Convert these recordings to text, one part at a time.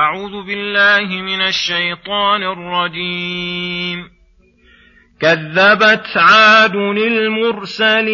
أعوذ بالله من الشيطان الرجيم. كذبت عاد المرسلين.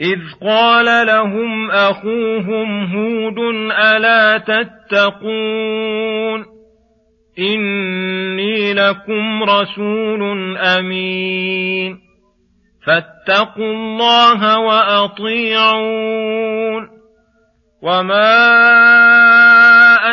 إذ قال لهم أخوهم هود ألا تتقون؟ إني لكم رسول أمين. فاتقوا الله وأطيعون. وما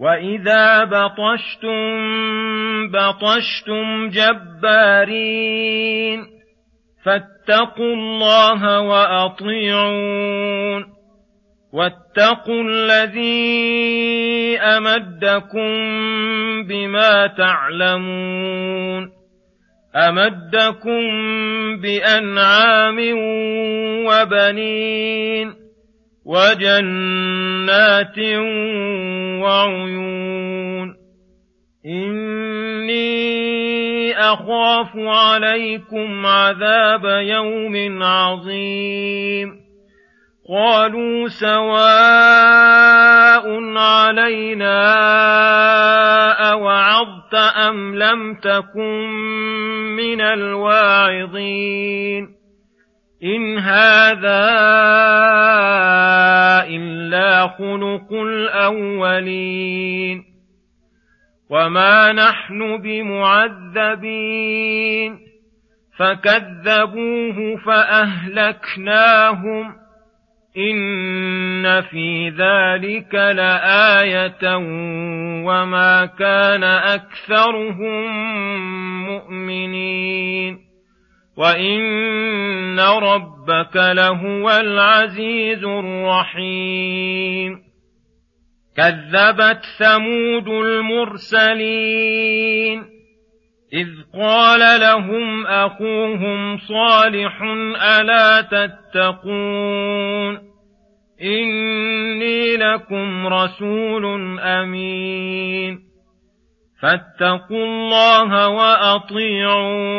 واذا بطشتم بطشتم جبارين فاتقوا الله واطيعون واتقوا الذي امدكم بما تعلمون امدكم بانعام وبنين وجنات وعيون. إني أخاف عليكم عذاب يوم عظيم. قالوا سواء علينا أوعظت أم لم تكن من الواعظين. إن هذا إلا خلق الأولين وما نحن بمعذبين فكذبوه فأهلكناهم إن في ذلك لآية وما كان أكثرهم مؤمنين وان ربك لهو العزيز الرحيم كذبت ثمود المرسلين اذ قال لهم اخوهم صالح الا تتقون اني لكم رسول امين فاتقوا الله واطيعون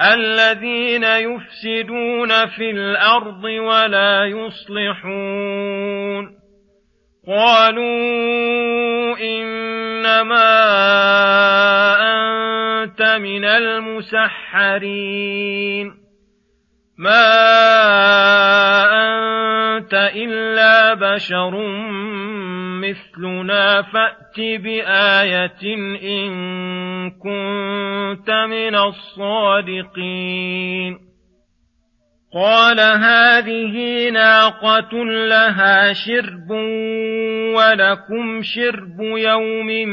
الذين يفسدون في الأرض ولا يصلحون. قالوا إنما أنت من المسحرين. ما أنت إلا بشر مثلنا فات بايه ان كنت من الصادقين قال هذه ناقه لها شرب ولكم شرب يوم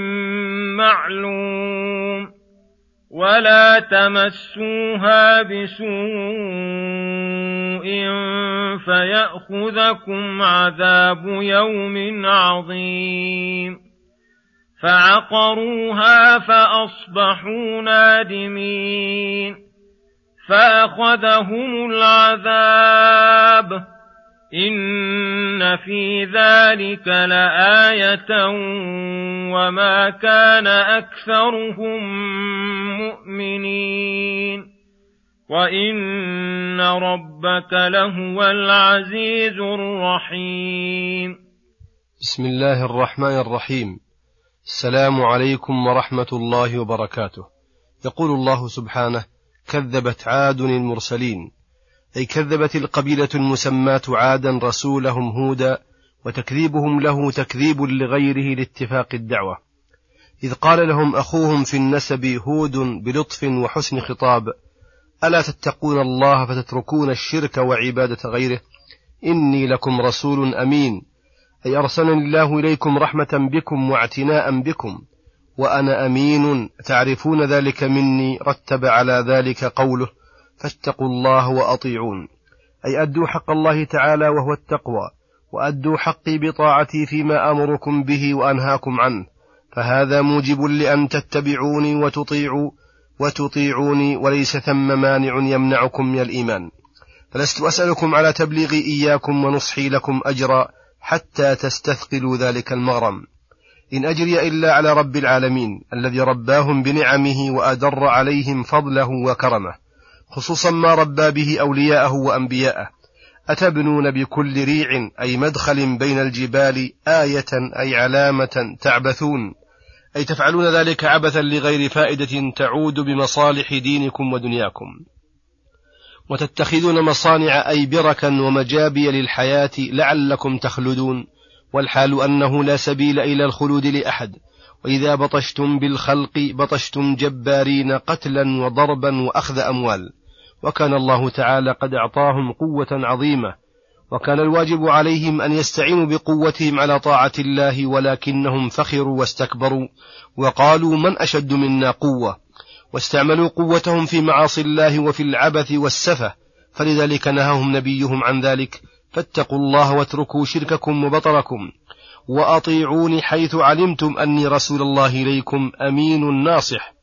معلوم ولا تمسوها بسوء فياخذكم عذاب يوم عظيم فعقروها فأصبحوا نادمين فأخذهم العذاب إن في ذلك لآية وما كان أكثرهم مؤمنين وإن ربك لهو العزيز الرحيم بسم الله الرحمن الرحيم. السلام عليكم ورحمة الله وبركاته. يقول الله سبحانه كذبت عاد المرسلين. أي كذبت القبيلة المسماة عادا رسولهم هودا وتكذيبهم له تكذيب لغيره لاتفاق الدعوة. إذ قال لهم أخوهم في النسب هود بلطف وحسن خطاب ألا تتقون الله فتتركون الشرك وعبادة غيره؟ إني لكم رسول أمين. أي أرسلني الله إليكم رحمة بكم واعتناء بكم وأنا أمين تعرفون ذلك مني رتب على ذلك قوله فاتقوا الله وأطيعون. أي أدوا حق الله تعالى وهو التقوى وأدوا حقي بطاعتي فيما أمركم به وأنهاكم عنه. فهذا موجب لأن تتبعوني وتطيعوا وتطيعوني وليس ثم مانع يمنعكم من الإيمان. فلست أسألكم على تبليغي إياكم ونصحي لكم أجرا حتى تستثقلوا ذلك المغرم. إن أجري إلا على رب العالمين الذي رباهم بنعمه وأدر عليهم فضله وكرمه خصوصا ما ربى به أولياءه وأنبياءه. أتبنون بكل ريع أي مدخل بين الجبال آية أي علامة تعبثون. أي تفعلون ذلك عبثا لغير فائدة تعود بمصالح دينكم ودنياكم. وتتخذون مصانع أي بركا ومجابي للحياة لعلكم تخلدون والحال أنه لا سبيل إلى الخلود لأحد. وإذا بطشتم بالخلق بطشتم جبارين قتلا وضربا وأخذ أموال. وكان الله تعالى قد أعطاهم قوة عظيمة. وكان الواجب عليهم أن يستعينوا بقوتهم على طاعة الله ولكنهم فخروا واستكبروا وقالوا من أشد منا قوة؟ واستعملوا قوتهم في معاصي الله وفي العبث والسفة فلذلك نهاهم نبيهم عن ذلك فاتقوا الله واتركوا شرككم وبطركم وأطيعوني حيث علمتم أني رسول الله إليكم أمين ناصح.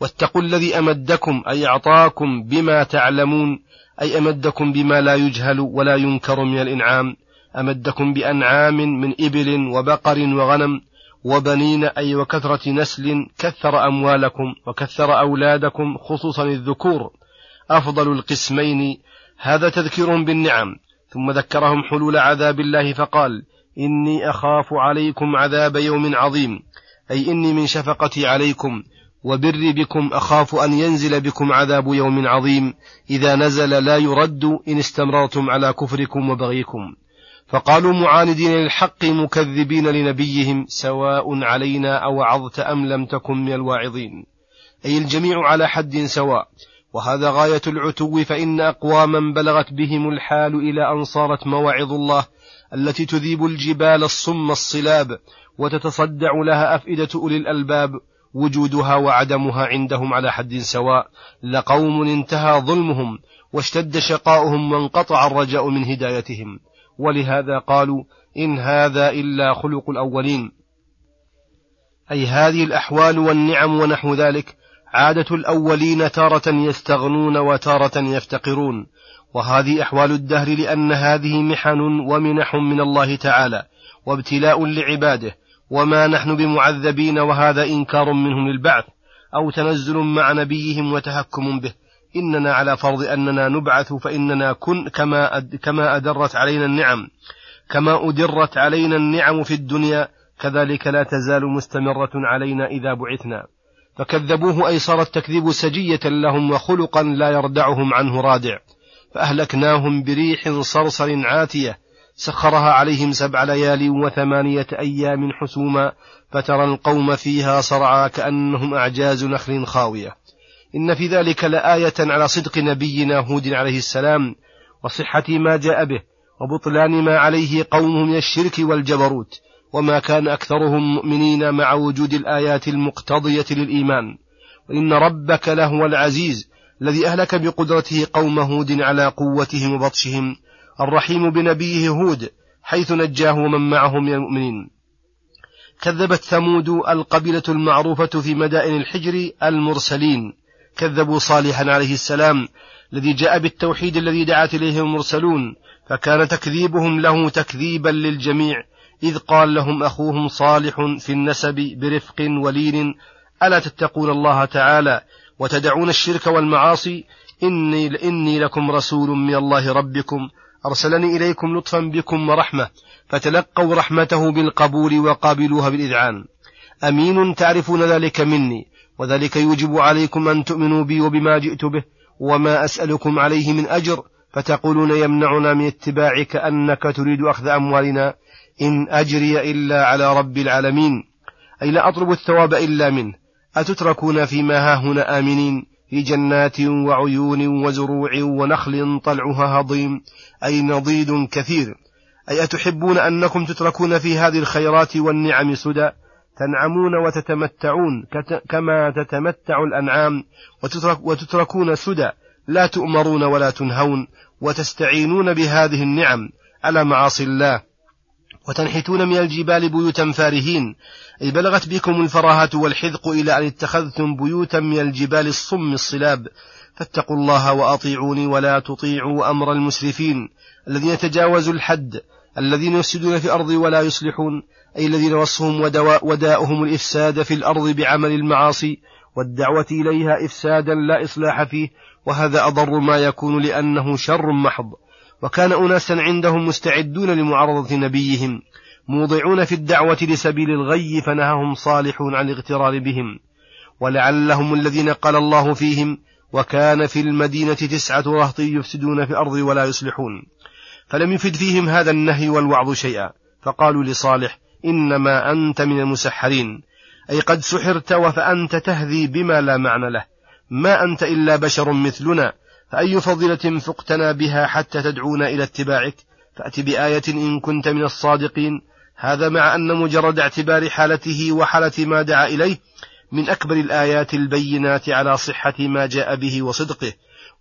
واتقوا الذي أمدكم أي أعطاكم بما تعلمون أي أمدكم بما لا يجهل ولا ينكر من الإنعام أمدكم بأنعام من إبل وبقر وغنم وبنين أي وكثرة نسل كثر أموالكم وكثر أولادكم خصوصا الذكور أفضل القسمين. هذا تذكير بالنعم. ثم ذكرهم حلول عذاب الله فقال إني أخاف عليكم عذاب يوم عظيم أي إني من شفقتي عليكم وبري بكم أخاف أن ينزل بكم عذاب يوم عظيم. إذا نزل لا يرد إن استمررتم على كفركم وبغيكم. فقالوا معاندين للحق مكذبين لنبيهم سواء علينا أو عظت أم لم تكن من الواعظين. أي الجميع على حد سواء. وهذا غاية العتو فإن أقواما بلغت بهم الحال إلى أن صارت مواعظ الله التي تذيب الجبال الصم الصلاب وتتصدع لها أفئدة أولي الألباب وجودها وعدمها عندهم على حد سواء. لقوم انتهى ظلمهم واشتد شقاؤهم وانقطع الرجاء من هدايتهم. ولهذا قالوا إن هذا إلا خلق الأولين. أي هذه الأحوال والنعم ونحو ذلك عادة الأولين تارة يستغنون وتارة يفتقرون. وهذه أحوال الدهر لأن هذه محن ومنح من الله تعالى وابتلاء لعباده. وما نحن بمعذبين وهذا إنكار منهم للبعث أو تنزل مع نبيهم وتهكم به. إننا على فرض أننا نبعث فإننا كن كما كما أدرت علينا النعم. كما أدرت علينا النعم في الدنيا كذلك لا تزال مستمرة علينا إذا بعثنا. فكذبوه أي صار التكذيب سجية لهم وخلقا لا يردعهم عنه رادع. فأهلكناهم بريح صرصر عاتية سخرها عليهم سبع ليال وثمانية أيام حسوما فترى القوم فيها صرعى كأنهم أعجاز نخل خاوية. إن في ذلك لآية على صدق نبينا هود عليه السلام وصحة ما جاء به وبطلان ما عليه قومه من الشرك والجبروت وما كان أكثرهم مؤمنين مع وجود الآيات المقتضية للإيمان. وإن ربك لهو العزيز الذي أهلك بقدرته قوم هود على قوتهم وبطشهم الرحيم بنبيه هود حيث نجاه ومن معه من المؤمنين. كذبت ثمود القبيلة المعروفة في مدائن الحجر المرسلين كذبوا صالحا عليه السلام الذي جاء بالتوحيد الذي دعت إليه المرسلون فكان تكذيبهم له تكذيبا للجميع إذ قال لهم أخوهم صالح في النسب برفق ولين ألا تتقون الله تعالى وتدعون الشرك والمعاصي؟ إني, إني لكم رسول من الله ربكم أرسلني إليكم لطفا بكم ورحمة فتلقوا رحمته بالقبول وقابلوها بالإذعان. أمين تعرفون ذلك مني وذلك يوجب عليكم أن تؤمنوا بي وبما جئت به وما أسألكم عليه من أجر فتقولون يمنعنا من اتباعك أنك تريد أخذ أموالنا إن أجري إلا على رب العالمين. أي لا أطلب الثواب إلا منه. أتتركون فيما ها هنا آمنين في جنات وعيون وزروع ونخل طلعها هضيم أي نضيد كثير. أي أتحبون أنكم تتركون في هذه الخيرات والنعم سدى؟ تنعمون وتتمتعون كما تتمتع الأنعام وتترك وتتركون سدى لا تؤمرون ولا تنهون وتستعينون بهذه النعم على معاصي الله. وتنحتون من الجبال بيوتا فارهين أي بلغت بكم الفراهة والحذق إلى أن اتخذتم بيوتا من الجبال الصم الصلاب. فاتقوا الله وأطيعوني ولا تطيعوا أمر المسرفين الذين تجاوزوا الحد الذين يفسدون في الأرض ولا يصلحون. أي الذين وصفهم وداؤهم الإفساد في الأرض بعمل المعاصي والدعوة إليها إفسادا لا إصلاح فيه وهذا أضر ما يكون لأنه شر محض. وكان أناسا عندهم مستعدون لمعارضة نبيهم موضعون في الدعوة لسبيل الغي فنهاهم صالح عن الاغترار بهم. ولعلهم الذين قال الله فيهم وكان في المدينة تسعة رهط يفسدون في الأرض ولا يصلحون. فلم يفد فيهم هذا النهي والوعظ شيئا فقالوا لصالح إنما أنت من المسحرين. أي قد سحرت وفأنت تهذي بما لا معنى له. ما أنت إلا بشر مثلنا. فأي فضيلة فقتنا بها حتى تدعونا إلى اتباعك؟ فأت بآية إن كنت من الصادقين. هذا مع أن مجرد اعتبار حالته وحالة ما دعا إليه من أكبر الآيات البينات على صحة ما جاء به وصدقه.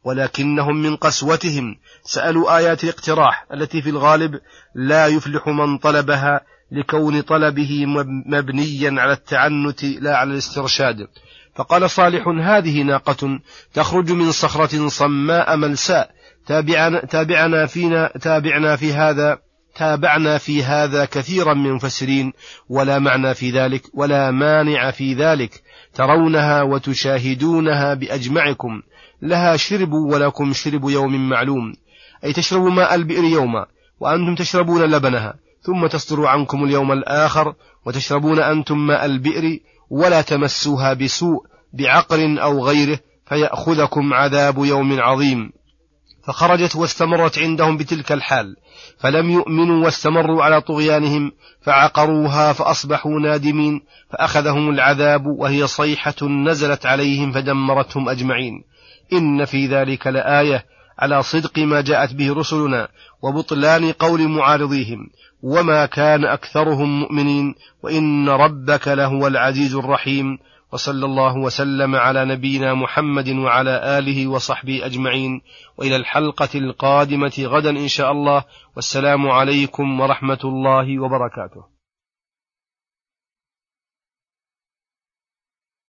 ولكنهم من قسوتهم. سألوا آيات الاقتراح التي في الغالب لا يفلح من طلبها لكون طلبه مبنيا على التعنت لا على الاسترشاد. فقال صالح هذه ناقة تخرج من صخرة صماء ملساء. تابعنا, تابعنا فينا تابعنا في هذا تابعنا في هذا كثيرا من المفسرين ولا معنى في ذلك ولا مانع في ذلك. ترونها وتشاهدونها بأجمعكم. لها شرب ولكم شرب يوم معلوم. أي تشربوا ماء البئر يوما وأنتم تشربون لبنها. ثم تصدر عنكم اليوم الآخر وتشربون أنتم ماء البئر ولا تمسوها بسوء بعقر أو غيره فيأخذكم عذاب يوم عظيم. فخرجت واستمرت عندهم بتلك الحال فلم يؤمنوا واستمروا على طغيانهم فعقروها فأصبحوا نادمين فأخذهم العذاب وهي صيحة نزلت عليهم فدمرتهم أجمعين. إن في ذلك لآية على صدق ما جاءت به رسلنا وبطلان قول معارضيهم وما كان أكثرهم مؤمنين وإن ربك لهو العزيز الرحيم. وصلى الله وسلم على نبينا محمد وعلى آله وصحبه أجمعين. وإلى الحلقة القادمة غدا إن شاء الله. والسلام عليكم ورحمة الله وبركاته.